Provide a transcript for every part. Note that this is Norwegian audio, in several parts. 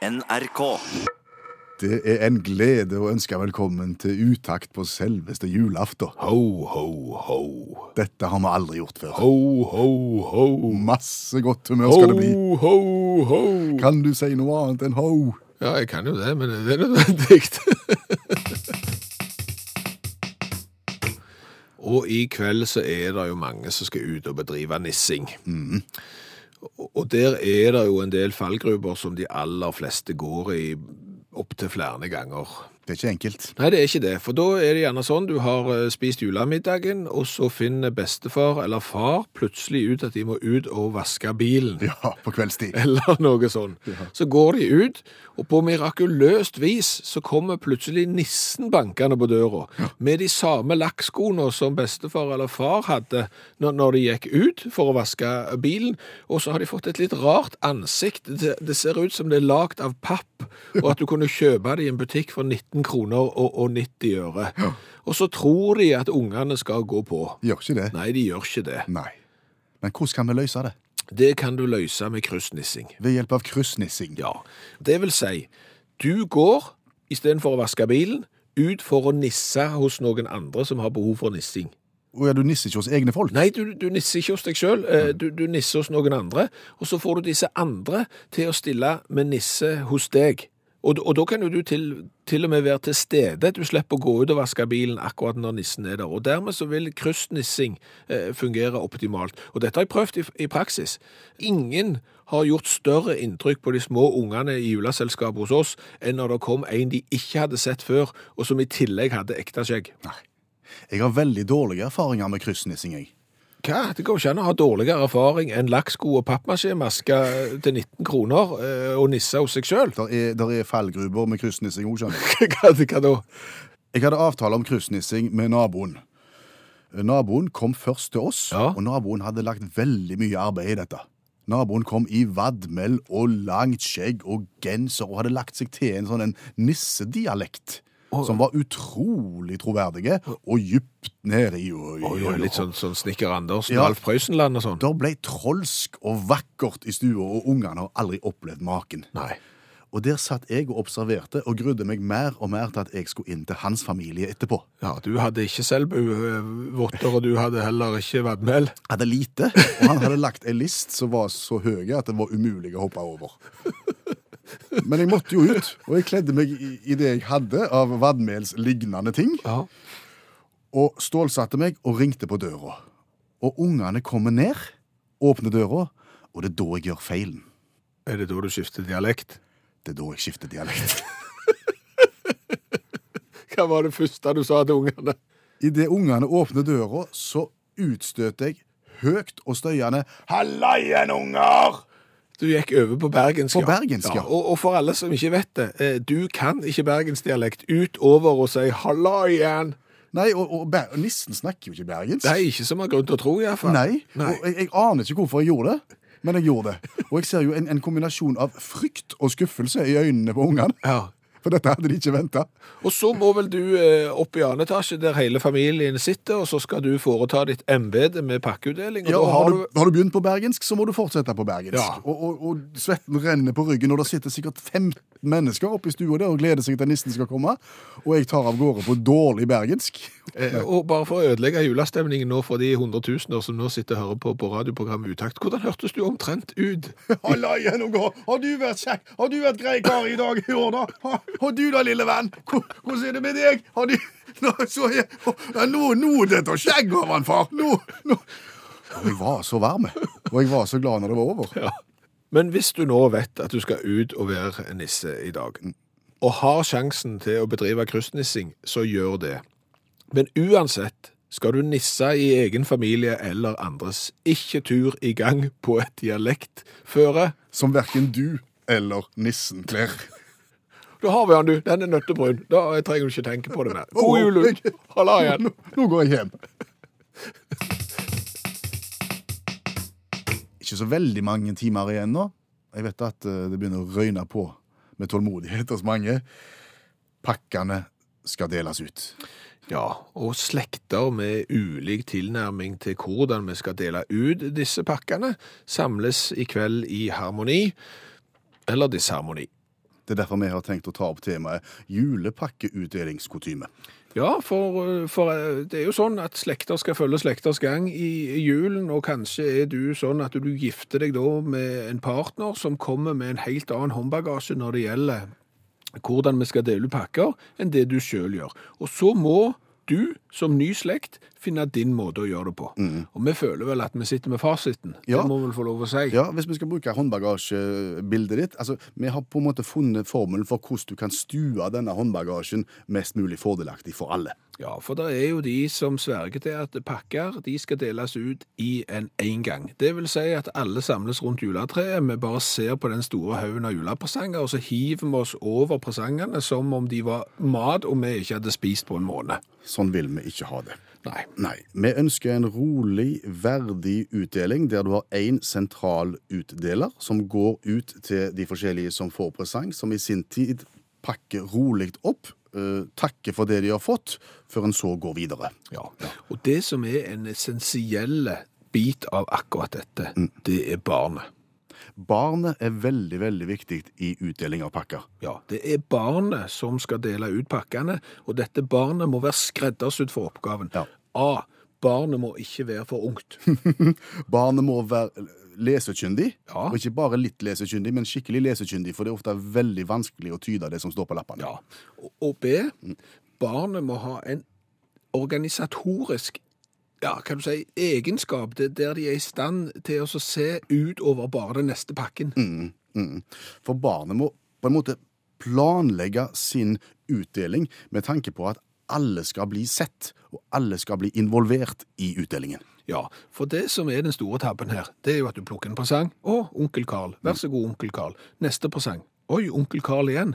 NRK. Det er en glede å ønske velkommen til utakt på selveste julaften. Ho, ho, ho. Dette har vi aldri gjort før. Ho, ho, ho. Masse godt humør skal det bli. Ho, ho, ho. Kan du si noe annet enn ho? Ja, jeg kan jo det, men det er nødvendig. og i kveld så er det jo mange som skal ut og bedrive nissing. Og- Og der er det jo en del fallgruber som de aller fleste går i opptil flere ganger. Det er ikke enkelt. Nei, det er ikke det, for da er det gjerne sånn du har eh, spist julemiddagen, og så finner bestefar eller far plutselig ut at de må ut og vaske bilen. Ja, på kveldstid. Eller noe sånn. Så går de ut, og på mirakuløst vis så kommer plutselig nissen bankende på døra, med de samme lakkskoene som bestefar eller far hadde når, de gikk ut for å vaske bilen, og så har de fått et litt rart ansikt. Det, ser ut som det er lagt av papp, og at du kunne kjøpe det i en butikk for 19 kroner og, og 90 øre. Og så tror de at ungene skal gå på. Gjør ikke det? Nei, de gjør ikke det. Nei. Men hvordan kan vi løse det? Det kan du løse med kryssnissing. Ved hjelp av kryssnissing. Ja, det vil si, du går, istedenfor å vaske bilen, ut for å nisse hos noen andre som har behov for nissing. Og ja, du nisser ikke hos egne folk? Nei, du, du nisser ikke hos deg selv, eh, du, du nisser hos noen andre, og så får du disse andre til å stille med nisse hos deg. Og, og da kan jo du til, til og med være til stede, du slipper å gå ut og vaske bilen akkurat når nissen er der. Og dermed så vil kryssnissing eh, fungere optimalt. Og dette har jeg prøvd i, i praksis. Ingen har gjort større inntrykk på de små ungene i juleselskapet hos oss enn når det kom en de ikke hadde sett før, og som i tillegg hadde ekte skjegg. Nei. Jeg har veldig dårlige erfaringer med kryssnissing, jeg. Hva? Det går ikke an å ha dårligere erfaring enn lakksko og pappmasjémaske til 19 kroner eh, og nisse hos seg sjøl. Der er, der er fallgruber med kryssnissing òg, skjønner du. Hva da? Jeg hadde avtale om kryssnissing med naboen. Naboen kom først til oss, Ja. og naboen hadde lagt veldig mye arbeid i dette. Naboen kom i vadmel og langt skjegg og genser og hadde lagt seg til en sånn en nissedialekt. Som var utrolig troverdige og dypt nede i og, Oi, oi, litt sånn, sånn Snekker Andersen, Ja. Alf Prøysenland og sånn. Der ble trolsk og vakkert i stua, og ungene har aldri opplevd maken. Nei. Og der satt jeg og observerte og grudde meg mer og mer til at jeg skulle inn til hans familie etterpå. Ja, du hadde ikke selbuvotter, og du hadde heller ikke vadmel. hadde lite, og han hadde lagt ei list som var så høy at det var umulig å hoppe over. Men jeg måtte jo ut, og jeg kledde meg i, i det jeg hadde av vadmelslignende ting, Ja. og stålsatte meg og ringte på døra. Og ungene kommer ned, åpner døra, og det er da jeg gjør feilen. Er det da du skifter dialekt? Det er da jeg skifter dialekt. Hva var det første du sa til ungene? Idet ungene åpner døra, så utstøter jeg høyt og støyende 'Hallaien, unger!' Du gikk over på bergensk, På bergensk, ja. Og, og for alle som ikke vet det, eh, du kan ikke bergensdialekt utover å si 'halla igjen'. Nei, og, og og, nissen snakker jo ikke bergensk. Det er ikke som har grunn til å tro, iallfall. Nei, Nei. og jeg, jeg aner ikke hvorfor jeg gjorde det, men jeg gjorde det. Og jeg ser jo en, en kombinasjon av frykt og skuffelse i øynene på ungene, Ja. For dette hadde de ikke venta. Og så må vel du eh, opp i annen etasje der hele familien sitter, og så skal du foreta ditt embete med pakkeutdeling. Ja, da har, du, har du begynt på bergensk, så må du fortsette på bergensk. Ja. Og, og, og svetten renner på ryggen, og det sitter sikkert 15 mennesker oppe i stua der og gleder seg til nissen skal komme. Og jeg tar av gårde på dårlig bergensk. Eh, og bare for å ødelegge julestemningen nå for de hundretusener som nå sitter og hører på på radioprogrammet Utakt, hvordan hørtes du omtrent ut? Halla igjen! Har du vært kjekk? Har du vært grei kar i dag i år, da? Og du da, lille venn? Hvordan er det med deg? Har du Nå, så jeg, nå, nå er dette skjegg over han, far! Nå, nå. Og jeg var så varm, og jeg var så glad når det var over. Ja. Men hvis du nå vet at du skal ut og være nisse i dag, og har sjansen til å bedrive kryssnissing, så gjør det. Men uansett skal du nisse i egen familie eller andres, ikke tur i gang på et dialektføre. Som verken du eller nissen kler. Da har vi han, du. Den er nøttebrun. Da trenger du ikke tenke på det mer. God jul. Halla igjen. Nå, nå går jeg hjem. Ikke så veldig mange timer igjen nå. Jeg vet at eh, det begynner å røyne på med tålmodighet hos mange. Pakkene skal deles ut. Ja, og slekter med ulik tilnærming til hvordan vi skal dele ut disse pakkene, samles i kveld i harmoni, eller disharmoni. Det er derfor vi har tenkt å ta opp temaet julepakkeutdelingskutyme. Ja, for, for det er jo sånn at slekter skal følge slekters gang i julen, og kanskje er du sånn at du gifter deg da med en partner som kommer med en helt annen håndbagasje når det gjelder hvordan vi skal dele pakker, enn det du sjøl gjør. Og så må du som ny slekt finne din måte å gjøre det på. Og vi føler vel at vi sitter med fasiten. Ja. Det må vi vel få lov å si. Ja, Hvis vi skal bruke håndbagasjebildet ditt altså, Vi har på en måte funnet formelen for hvordan du kan stue denne håndbagasjen mest mulig fordelaktig for alle. Ja, for det er jo de som sverger til at pakker de skal deles ut i en engang. Det vil si at alle samles rundt juletreet, vi bare ser på den store haugen av julepresanger, og så hiver vi oss over presangene som om de var mat og vi ikke hadde spist på en måned. Sånn vil vi ikke ha det. Nei. Nei. Vi ønsker en rolig, verdig utdeling der du har én sentral utdeler som går ut til de forskjellige som får presang, som i sin tid pakker rolig opp, eh, takker for det de har fått, før en så går videre. Ja. Og det som er en essensiell bit av akkurat dette, det er barnet. Barnet er veldig, veldig viktig i utdeling av pakker. Ja, det er barnet som skal dele ut pakkene, og dette barnet må være skreddersydd for oppgaven. Ja. A. Barnet må ikke være for ungt. Barnet må være lesekyndig, Ja. og ikke bare litt lesekyndig, men skikkelig lesekyndig, for det er ofte veldig vanskelig å tyde det som står på lappene. Ja. Og- B. Barnet må ha en organisatorisk ja, kan du si, egenskap det- der de er i stand til å se utover bare den neste pakken. Mm. For barnet må på en måte planlegge sin utdeling med tanke på at alle skal bli sett, og alle skal bli involvert i utdelingen. Ja, for det som er den store tabben her, det er jo at du plukker en presang. Å, onkel Karl. Vær så god, onkel Karl. Neste presang. Oi, onkel Karl igjen.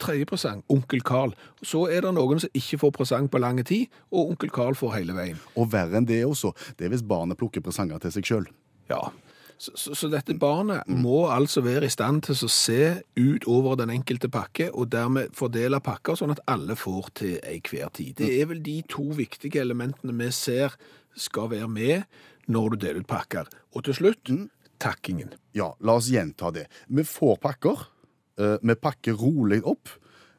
Tredje presang. Onkel Karl. Så er det noen som ikke får presang på lang tid, og onkel Karl får hele veien. Og verre enn det også, det er hvis barnet plukker presanger til seg sjøl. Ja. Så, så, så dette barnet må altså være i stand til å se ut over den enkelte pakke, og dermed fordele pakker sånn at alle får til enhver tid. Det er vel de to viktige elementene vi ser skal være med når du deler ut pakker. Og til slutt, takkingen. Ja, la oss gjenta det. Vi får pakker. eh, Vi pakker rolig opp.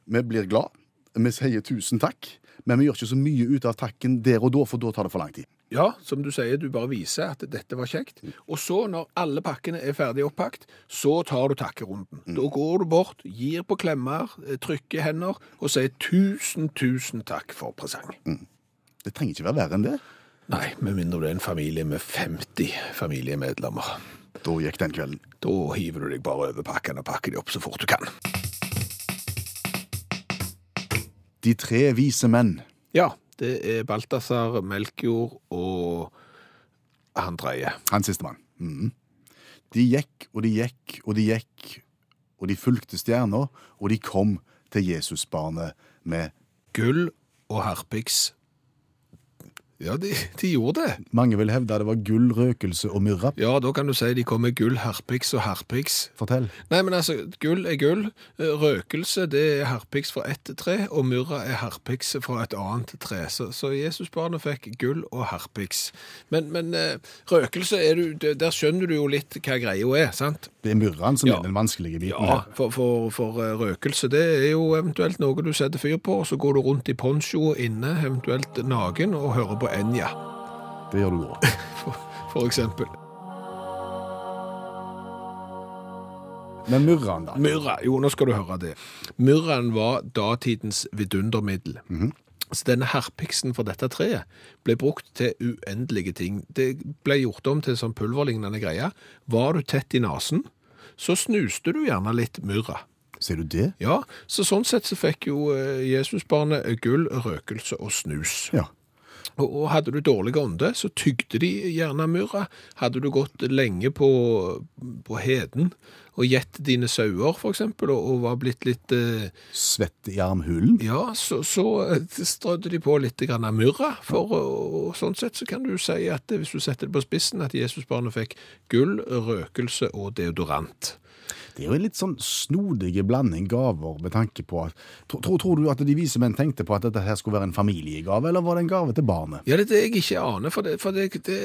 Vi blir glad. Vi sier tusen takk. Men vi gjør ikke så mye ut av takken der og da, for da tar det for lang tid. Ja, som du sier, du bare viser at dette var kjekt. Og så, når alle pakkene er ferdig oppakt, så tar du takkerunden. Da går du bort, gir på klemmer, eh, trykker hender og sier tusen, tusen takk for presang. Det trenger ikke være verre enn det. Nei, med mindre det er en familie med 50 familiemedlemmer. Da gikk den kvelden. Da hiver du deg bare over pakkene og pakker de opp så fort du kan. De tre vise menn. Ja, det er Balthazar, Melkjord og han tredje. Han sistemann. Mm. De gikk og de gikk og de gikk, og de fulgte stjerna, og de kom til Jesusbarnet med Gull og harpiks. Ja, de, de gjorde det. Mange vil hevde det var gull, røkelse og myrra. Ja, da kan du si de kom med gull, harpiks og harpiks. Fortell. Nei, men altså, gull er gull. Eh, Røkelse, det er harpiks fra ett tre, og myrra er harpiks fra et annet tre. Så, så Jesusbarnet fikk gull og harpiks. Men, men eh, røkelse, du, der skjønner du jo litt hva greia er, sant? Det er myrraen som Ja. er den vanskelige biten. Ja, for, for, for eh, røkelse, det er jo eventuelt noe du setter fyr på, og så går du rundt i poncho inne, eventuelt nagen, og hører på Enja, Det gjør du òg. for, for eksempel. Men myrraen, da? Myrra, jo, nå skal du høre det. Myrraen var datidens vidundermiddel. Så denne herpiksen for dette treet ble brukt til uendelige ting. Det ble gjort om til sånn pulverlignende greier. Var du tett i nasen, så snuste du gjerne litt myrra. Ser du det? Ja, så sånn sett så fikk jo eh, Jesusbarnet gull, røkelse og snus. Ja. Og, hadde du dårlig ånde, så tygde de gjerne myrra. Hadde du gått lenge på, på heden og gjett dine sauer, eksempel, og, og var blitt litt eh, Svett i armhulen? Ja, så, så eh, strødde de på litt grann myrra. For og, og sånn sett så kan du si at eh, hvis du setter det på spissen, at Jesusbarnet fikk gull, røkelse og deodorant. Det er jo en litt sånn snodige blanding gaver med tanke på at tror, tror du at de vise menn tenkte på at dette her skulle være en familiegave, eller var det en gave til barnet? Ja, det er det jeg ikke aner, for det, for det, det,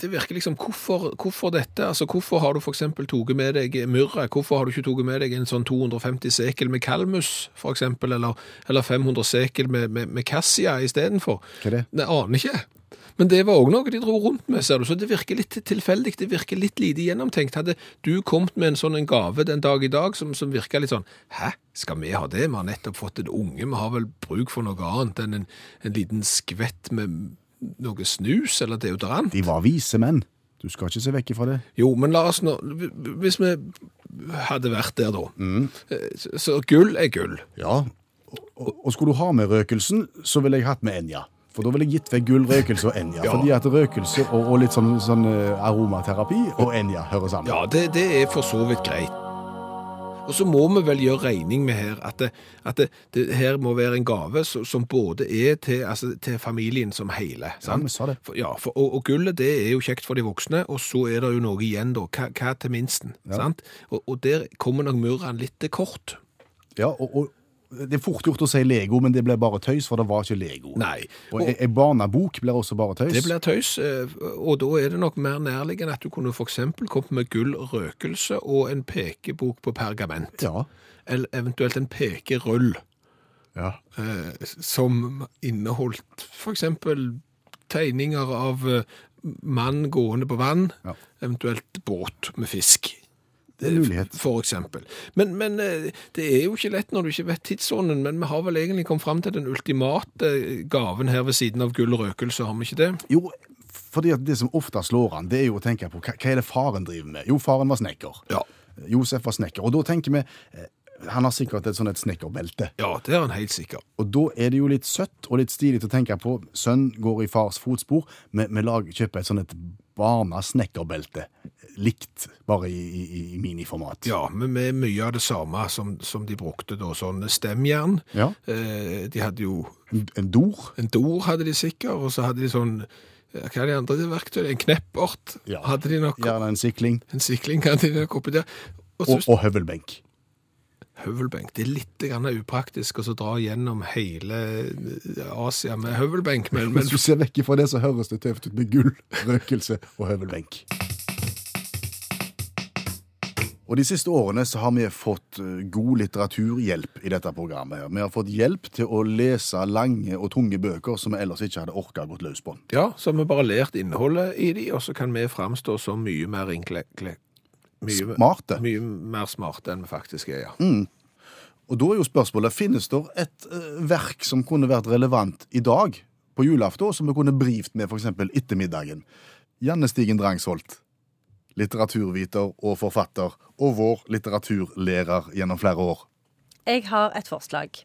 det virker liksom hvorfor, hvorfor dette? Altså, Hvorfor har du f.eks. tatt med deg myrra? Hvorfor har du ikke tatt med deg en sånn 250 sekel med kalmus, f.eks., eller, eller 500 sekel med, med, med kassia istedenfor? Hva er det? Jeg aner ikke. Men det var òg noe de dro rundt med, ser du, så det virker litt tilfeldig, det virker litt lite gjennomtenkt. Hadde du kommet med en sånn en gave den dag i dag som, som virka litt sånn Hæ, skal vi ha det? Vi har nettopp fått en unge, vi har vel bruk for noe annet enn en, en liten skvett med noe snus eller deodorant? De var vise menn. Du skal ikke se vekk fra det. Jo, men la oss nå Hvis vi hadde vært der, da. Mm. Så, så gull er gull. Ja. Og, og skulle du ha med røkelsen, så ville jeg hatt med Enja. For da ville jeg gitt vekk gull, røkelse og Enja. Ja. Fordi at røkelse og, og litt sånn, sånn eh, aromaterapi og Enja hører sammen. Ja, det, det er for så vidt greit. Og så må vi vel gjøre regning med her at det, at det, det her må være en gave som, som både er til, altså, til familien som hele. Ja, vi sa det. For, ja, for, og, og gullet det er jo kjekt for de voksne, og så er det jo noe igjen da. Hva, hva til minsten? Sant? Og, og der kommer nok murren litt til kort. Ja, og, og det er fort gjort å si Lego, men det ble bare tøys, for det var ikke Lego. Nei. Og en ei barnebok blir også bare tøys. Det blir tøys, eh, og da er det nok mer nærliggende at du kunne eksempel kommet med gull røkelse og en pekebok på pergament. Ja. Eller eventuelt en pekerull. ja. eh, som inneholdt eksempel tegninger av eh, mann gående på vann, Ja. eventuelt båt med fisk. Det mulighet. For eksempel. Men, men eh, det er jo ikke lett når du ikke vet tidsånden, men vi har vel egentlig kommet fram til den ultimate gaven her ved siden av gull og røkelse, har vi ikke det? Jo, fordi det som ofte slår an, det er jo å tenke på hva, hva er det faren driver med? Jo, faren var snekker. Ja. Josef var snekker. Og da tenker vi eh, Han har sikkert et sånn et snekkerbelte. Ja, det er han helt sikker. Og da er det jo litt søtt og litt stilig å tenke på. Sønn går i fars fotspor. Vi, vi lager, kjøper et sånn et barna-snekkerbelte. Likt, bare i, i, i miniformat. Ja, men med mye av det samme som, som de brukte da, sånn stemjern. Ja. Eh, de hadde jo En, dor. En dor hadde de sikkert, og så hadde de sånn Hva er de andre verktøyene? En kneppert Ja. hadde de nok. Gjerne en sikling. En sikling hadde de nok oppi der. Og så Og, og høvelbenk. Høvelbenk. Det er litt grann upraktisk å dra gjennom hele eh, Asia med høvelbenk, men, men Hvis du ser vekk fra det, så høres det tøft ut med gull, røkelse og høvelbenk. Og De siste årene så har vi fått eh, god litteraturhjelp i dette programmet. her. Vi har fått hjelp til å lese lange og tunge bøker som vi ellers ikke hadde orka gått løs på. ja, så har vi bare lært innholdet i de, og så kan vi framstå som mye mer inkle... Mye, Smarte. mye mer smarte enn vi faktisk er, ja. Og da er jo spørsmålet, finnes det et eh, verk som kunne vært relevant i dag, på julaften, som vi kunne brivt med f.eks. etter middagen? Janne Stigen Drangsholt, litteraturviter og forfatter, og vår litteraturlærer gjennom flere år. Jeg har et forslag.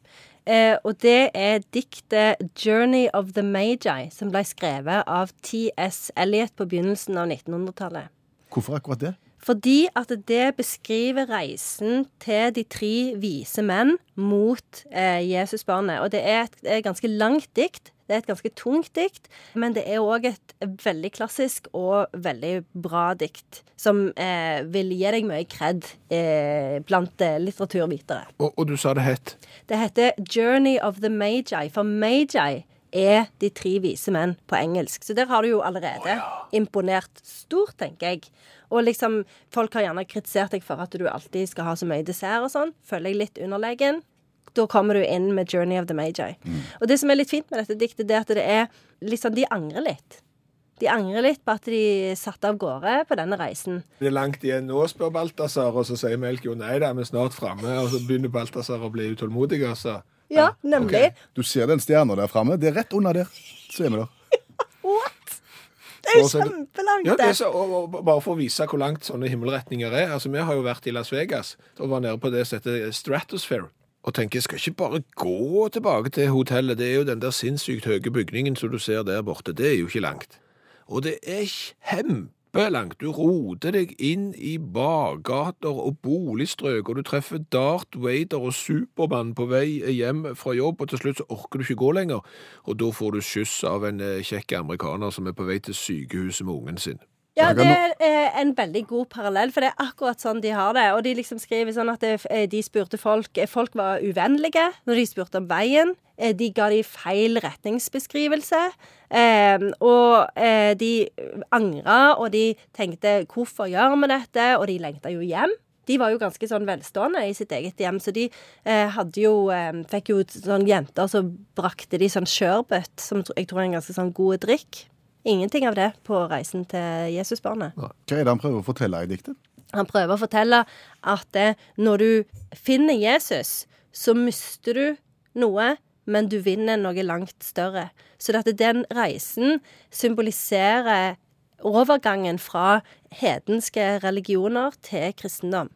Eh, og det er diktet 'Journey of the Magi', som ble skrevet av T.S. Eliot på begynnelsen av 1900-tallet. Hvorfor akkurat det? Fordi at det beskriver reisen til de tre vise menn mot eh, Jesusbarnet. Og det er et, et ganske langt dikt. Det er et ganske tungt dikt, men det er òg et veldig klassisk og veldig bra dikt. Som eh, vil gi deg mye kred eh, blant eh, litteraturvitere. Og, og du sa det het Det heter 'Journey of the Magi', for Magi er de tre vise menn på engelsk. Så der har du jo allerede imponert stort, tenker jeg. Og liksom, folk har gjerne kritisert deg for at du alltid skal ha så mye dessert og sånn. Føler jeg litt underlegen. Da kommer du inn med 'Journey of the Magi'. Og det som er litt fint med dette diktet, det er at det er liksom De angrer litt. De angrer litt på at de satte av gårde på denne reisen. Det er langt igjen nå, spør Balthazar, og så sier Melk jo nei da, vi er snart framme. Og så begynner Balthazar å bli utålmodig, altså. Ja, nemlig. Okay. Du ser den stjerna der framme? Det er rett under der. Så er vi der. What? Det er jo kjempelangt, Ja, det er så, og, og, bare for å vise hvor langt sånne himmelretninger er. Altså, Vi har jo vært i Las Vegas og var nede på det som heter Stratosphere. Og tenker, jeg skal ikke bare gå tilbake til hotellet. Det er jo den der sinnssykt høye bygningen som du ser der borte. Det er jo ikke langt. Og det er kjempelangt. Du roter deg inn i bakgater og boligstrøk, og du treffer Darth Vader og Supermann på vei hjem fra jobb, og til slutt så orker du ikke gå lenger. Og da får du skyss av en eh, kjekk amerikaner som er på vei til sykehuset med ungen sin. Ja, det er eh, en veldig god parallell, for det er akkurat sånn de har det. Og de liksom skriver sånn at eh, de spurte folk eh, Folk var uvennlige når de spurte om veien. De ga de feil retningsbeskrivelse. Eh, og de angra, og de tenkte 'hvorfor gjør vi dette?' Og de lengta jo hjem. De var jo ganske sånn velstående i sitt eget hjem, så de eh, hadde jo eh, Fikk jo sånn jenter, så brakte de sånn sherbet, som jeg tror er en ganske sånn god drikk. Ingenting av det på reisen til Jesusbarnet. Hva er det han prøver å fortelle i diktet? Han prøver å fortelle at eh, når du finner Jesus, så mister du noe, men du vinner noe langt større. Så at den reisen symboliserer overgangen fra hedenske religioner til kristendom.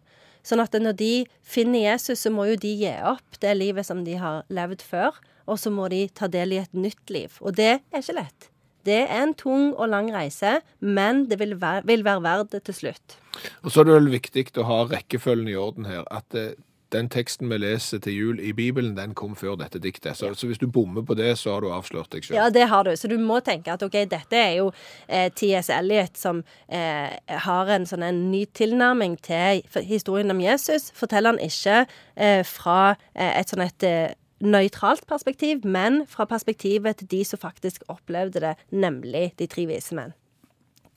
Sånn at når de finner Jesus, så må jo de gi opp det livet som de har levd før, og så må de ta del i et nytt liv. Og det er ikke lett. Det er en tung og lang reise, men det vil være, vil være verdt det til slutt. Og så er det vel viktig å ha rekkefølgen i orden her. At eh, den teksten vi leser til jul i Bibelen, den kom før dette diktet. Så, så hvis du bommer på det, så har du avslørt deg sjøl. Ja, det har du. Så du må tenke at ok, dette er jo eh, T.S. Eliot som eh, har en sånn en ny tilnærming til historien om Jesus. Forteller han ikke eh, fra eh, et sånn et eh, nøytralt perspektiv, men fra perspektivet til de som faktisk opplevde det, nemlig de tre vise menn.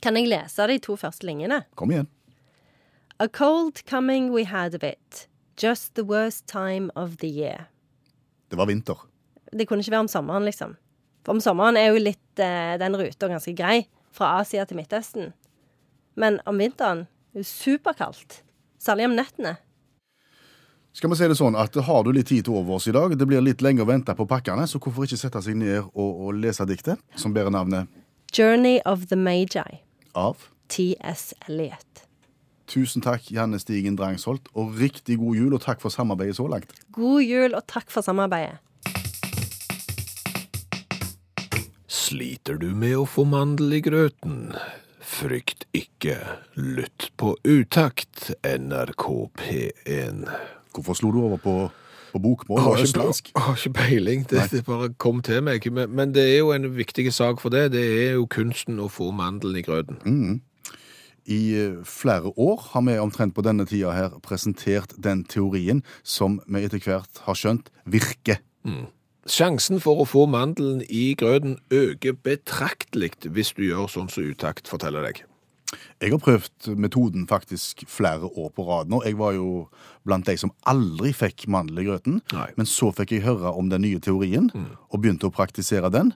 Kan jeg lese de to første linjene? Kom igjen. A cold coming we had a bit. Just the worst time of the year. Det var vinter. Det kunne ikke være om sommeren, liksom. For om sommeren er jo litt eh, den ruta ganske grei. Fra Asia til Midtøsten. Men om vinteren er det superkaldt. Særlig om nettene. Skal vi si det sånn at Har du litt tid til overs i dag, det blir litt lenger å vente på pakkene, så hvorfor ikke sette seg ned og, og lese diktet, som bærer navnet Journey of the Magi. av T.S. Eliot. Tusen takk, Janne Stigen Drangsholt, og riktig god jul, og takk for samarbeidet så langt. God jul, og takk for samarbeidet. Sliter du med å få mandel i grøten? Frykt ikke, lytt på utakt NRK P1. Hvorfor slo du over på, på bokmål og østlandsk? jeg har ikke peiling, det, det bare kom til meg. Men, men det er jo en viktig sak for det. Det er jo kunsten å få mandelen i grøten. I eh, flere år har vi omtrent på denne tida her presentert den teorien som vi etter hvert har skjønt virker. Sjansen for å få mandelen i grøten øker betraktelig hvis du gjør sånn som utakt forteller deg. Jeg har prøvd metoden faktisk flere år på rad nå. Jeg var jo blant de som aldri fikk mandel i grøten. Nei. Men så fikk jeg høre om den nye teorien, og begynte å praktisere den,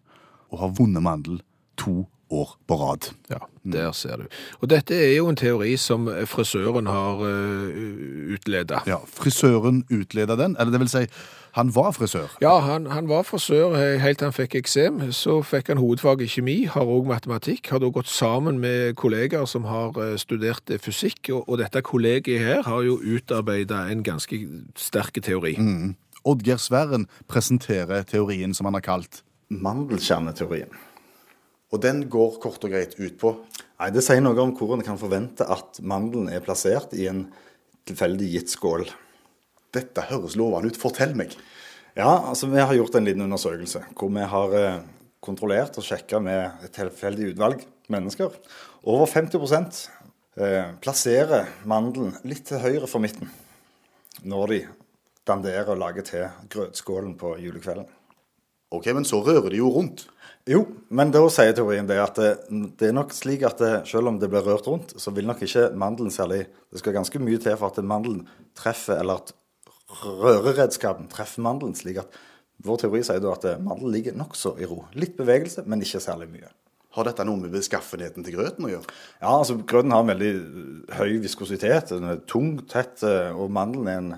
og har vunnet mandel to år på rad. Ja, der ser du. Og dette er jo en teori som frisøren har uh, utleda. Ja, Frisøren utleda den, eller det vil si, han var frisør. Ja, han, han var frisør eh, helt til han fikk eksem. Så fikk han hovedfag i kjemi, har òg matematikk. Har da gått sammen med kollegaer som har eh, studert eh, fysikk. Og, og dette kollegiet her har jo utarbeida en ganske sterk teori. Oddgeir Sverren presenterer teorien som han har kalt Mandelkjerneteorien. Og den går kort og greit ut på Nei, Det sier noe om hvor en kan forvente at mandelen er plassert i en tilfeldig gitt skål. Dette høres lovende ut, fortell meg. Ja, altså Vi har gjort en liten undersøkelse hvor vi har eh, kontrollert og sjekka med et tilfeldig utvalg mennesker. Over 50 eh, plasserer mandelen litt til høyre for midten når de danderer og lager til grøtskålen på julekvelden. Ok, men så rører de jo rundt. Jo, men da sier teorien det at det, det er nok slik at det, selv om det blir rørt rundt, så vil nok ikke mandelen særlig Det skal ganske mye til for at mandelen treffer, eller at røreredskapen treffer mandelen. slik at Vår teori sier da at mandelen ligger nokså i ro. Litt bevegelse, men ikke særlig mye. Har dette noe med beskaffenheten til grøten å gjøre? Ja, altså Grøten har en veldig høy viskositet. Den er tung, tett, eh, og mandelen er en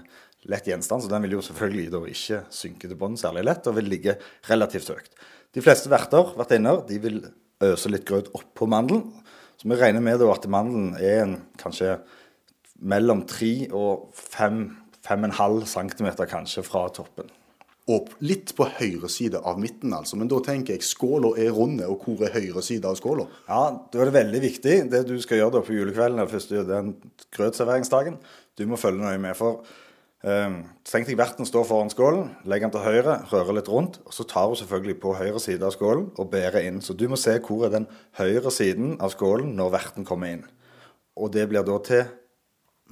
lett gjenstand, så den vil jo selvfølgelig da ikke synke til bånn særlig lett, og vil ligge relativt høyt. De fleste verter, vertinner, de vil øse litt grøt oppå mandelen. Så vi regner med at mandelen er en, kanskje mellom 3 og 5-5,5 cm kanskje fra toppen. Og litt på høyre side av midten, altså. Men da tenker jeg skåla er runde, og hvor er høyre side av skåla? Ja, da er det veldig viktig det du skal gjøre da på julekvelden eller første den grøtserveringsdagen. Du må følge nøye med. For Tenk deg verten står foran skålen, legger den til høyre, rører litt rundt. og Så tar hun selvfølgelig på høyre side av skålen og bærer inn. Så du må se hvor er den høyre siden av skålen når verten kommer inn. Og det blir da til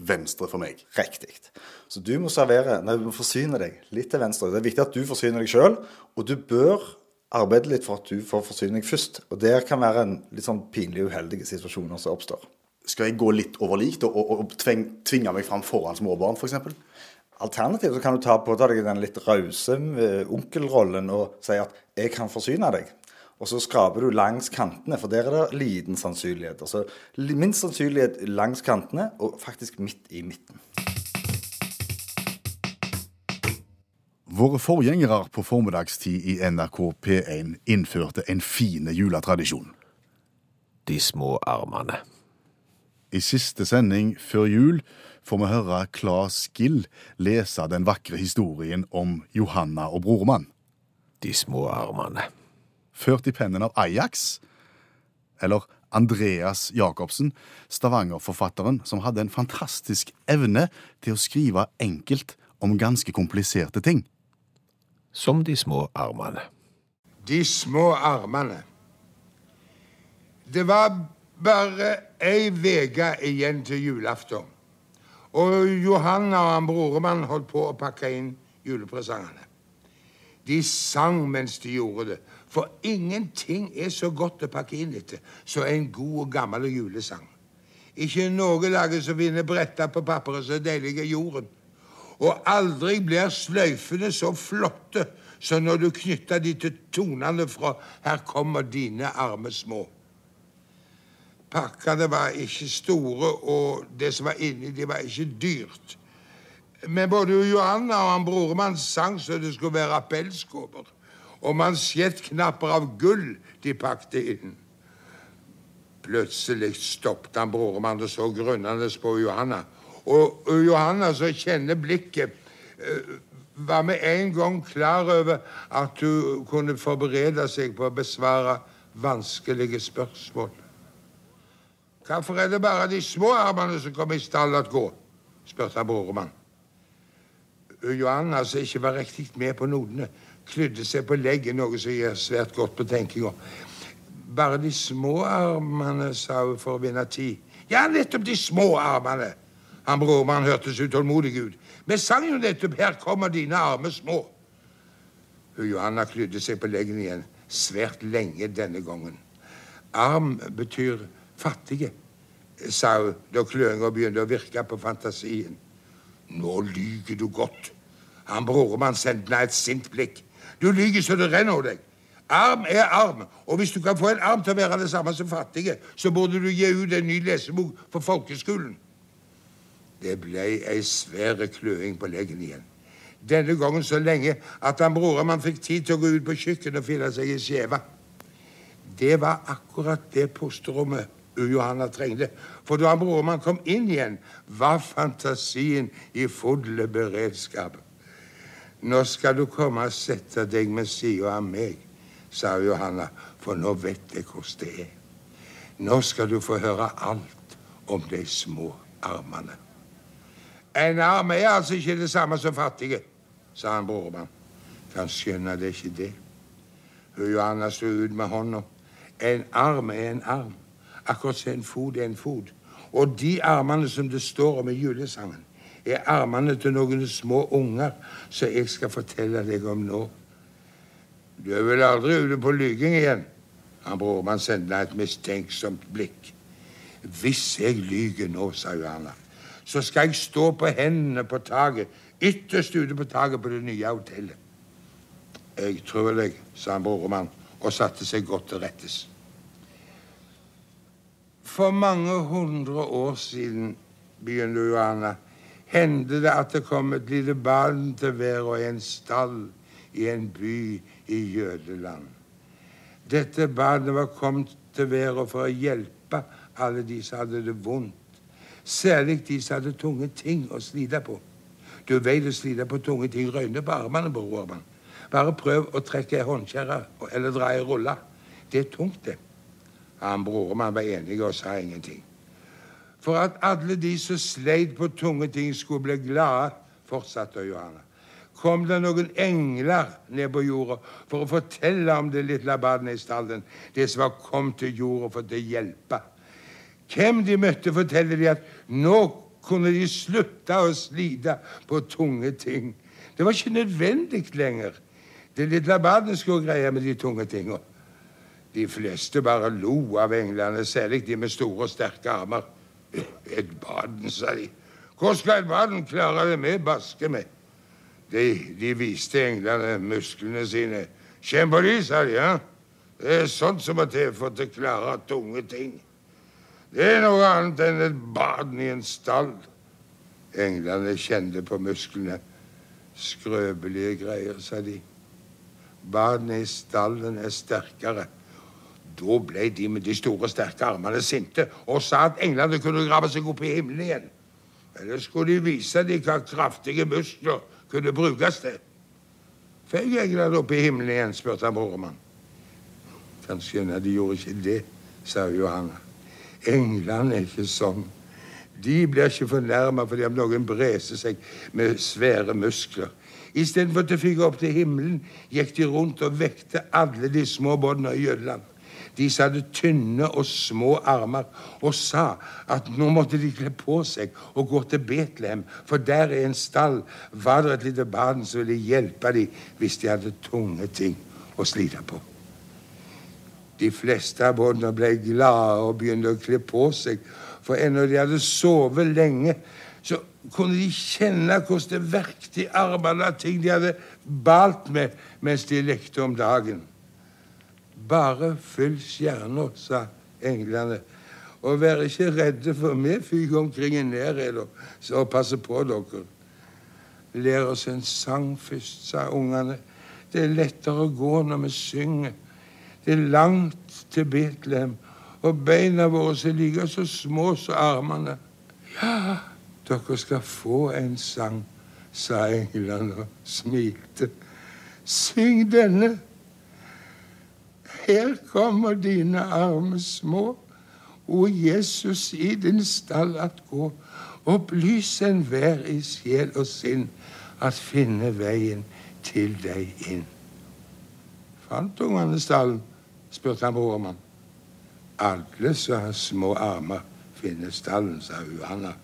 Venstre for meg. riktig. Så du må servere, nei, du må forsyne deg litt til venstre. Det er viktig at du forsyner deg sjøl, og du bør arbeide litt for at du får forsyning først. Og det kan være en litt sånn pinlig uheldige situasjoner som oppstår. Skal jeg gå litt over likt og, og, og tving, tvinge meg fram foran småbarn, f.eks.? Alternativt så kan du ta på deg den litt rause eh, onkelrollen og si at 'jeg kan forsyne deg'. Og så skraper du langs kantene, for der er det liten sannsynlighet. Altså minst sannsynlighet langs kantene, og faktisk midt i midten. Våre forgjengere på formiddagstid i NRK P1 innførte en fine juletradisjon. De små armene. I siste sending før jul får vi høre Claes Gill lese den vakre historien om Johanna og brormann. De små armene. Ført i pennen av Ajax, eller Andreas Jacobsen, Stavanger-forfatteren som hadde en fantastisk evne til å skrive enkelt om ganske kompliserte ting. Som de små armene. De små armene. Det var bare ei uke igjen til julaften. Og Johanna og han broremann holdt på å pakke inn julepresangene. De sang mens de gjorde det, for ingenting er så godt å pakke inn etter som en god og gammel julesang. Ikke noe lager som vinner bretta på papperet så deilig er jorden. Og aldri blir sløyfene så flotte som når du knytter de til tonene fra 'Her kommer dine arme små'. Pakkene var ikke store, og det som var inni, de var ikke dyrt. Men både Johanna og han broremann sang så det skulle være appellskåper. Og mansjettknapper av gull de pakte inn. Plutselig stoppet han broremann og så grunnende på Johanna. Og og Johanna, som kjenner blikket, eh, var med en gang klar over at hun kunne forberede seg på å besvare vanskelige spørsmål. Hvorfor er det bare de små armene som kommer i stall at gå? spurte broremann. Johanna, som ikke var riktig med på notene, klydde seg på leggen, noe som gjør svært godt på tenkinga. Bare de små armene, sa hun for å vinne tid. Ja, nettopp de små armene. Han broremann hørtes utålmodig ut. Vi sang jo nettopp 'Her kommer dine arme små'. Johanna klydde seg på leggen igjen, svært lenge denne gangen. Arm betyr fattige, sa hun da klønga begynte å virke på fantasien. Nå lyger du godt. Han broremann sendte henne et sint blikk. Du lyger så det renner over deg. Arm er arm, og hvis du kan få en arm til å være det samme som fattige, så burde du gi ut en ny lesebok for folkeskolen. Det ble ei svære kløing på leggen igjen. Denne gangen så lenge at han broremann fikk tid til å gå ut på kjøkkenet og finne seg i skjeve. Det var akkurat det pusterommet Johanna trengte. For da han broremann kom inn igjen, var fantasien i full beredskap. Nå skal du komme og sette deg med sida av meg, sa Johanna, for nå vet jeg hvordan det er. Nå skal du få høre alt om de små armene. En arm er altså ikke det samme som fattige, sa han broremann. Kan skjønne det ikke det. Hun Johanna sto ut med hånda. En arm er en arm, akkurat som en fot er en fot. Og de armene som det står om i julesangen, er armene til noen små unger som jeg skal fortelle deg om nå. Du er vel aldri ute på lyging igjen? Han Brormann sendte et mistenksomt blikk. Hvis jeg lyger nå, sa Johanna, så skal jeg stå på hendene på taket, ytterst ute på taket på det nye hotellet. Jeg tror deg, sa han Brormann, og satte seg godt til rettes. For mange hundre år siden, begynte Johanna, hendte det at det kom et lite barn til hver i en stall i en by i Jødeland. Dette barnet var kommet til verden for å hjelpe alle de som hadde det vondt. Særlig de som hadde tunge ting å slite på. Du veit å slite på tunge ting røyner på armene, Orban. Bare prøv å trekke ei håndkjerre eller dra ei rulle. Det er tungt, det. Han brormann var enig og sa ingenting. For at alle de som sleit på tunge ting, skulle bli glade fortsatte Johanna, kom det noen engler ned på jorda for å fortelle om det lille barnet i stallen, det som var kommet til jorda for å hjelpe. Hvem de møtte, forteller de at nå kunne de slutte å slite på tunge ting. Det var ikke nødvendig lenger. Det lille barnet skulle greie med de tunge tinga. De fleste bare lo av englene, særlig de med store og sterke armer. Ed baden, sa de. Hvor skal et baden klare det med baske med? De, de viste englene musklene sine. Kjenn på de, sa de. ja. Det er sånt som må til for å klare tunge ting. Det er noe annet enn et baden i en stall. Englene kjente på musklene. Skrøpelige greier, sa de. Badene i stallen er sterkere. Da ble de med de store, sterke armene sinte og sa at englene kunne grave seg opp i himmelen igjen. Eller skulle de vise dem hva kraftige muskler kunne brukes til? Føy englene opp i himmelen igjen, spurte han broremann. Kanskje skjønne de gjorde ikke det, sa Johanna. Englene er ikke sånn. De blir ikke fornærma fordi om noen breser seg med svære muskler. Istedenfor de fikk opp til himmelen gikk de rundt og vekte alle de små båndene i Jylland. De som hadde tynne og små armer, og sa at nå måtte de kle på seg og gå til Betlehem, for der i en stall var det et lite barn som ville hjelpe dem hvis de hadde tunge ting å slite på. De fleste av båndene ble glade og begynte å kle på seg, for ennå de hadde sovet lenge, så kunne de kjenne hvordan det verkte i armene av ting de hadde balt med mens de lekte om dagen. Bare fyll stjerna, sa englene, og vær ikke redde, for vi fyker omkring i nærhet og passer på dere. Lær oss en sang først, sa ungene. Det er lettere å gå når vi synger. Det er langt til Betlehem, og beina våre er like så små som armene. Ja, dere skal få en sang, sa englene og smilte. Syng denne. Her kommer dine arme små, o Jesus i din stall at gå. Opplys enhver i sjel og sinn at finne veien til deg inn. Fant ungene stallen? spurte han brormann. Alle som har små armer, finner stallen, sa Johanna.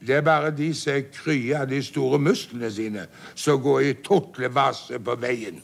Det er bare de som er krye av de store musklene sine, som går i tortlevase på veien.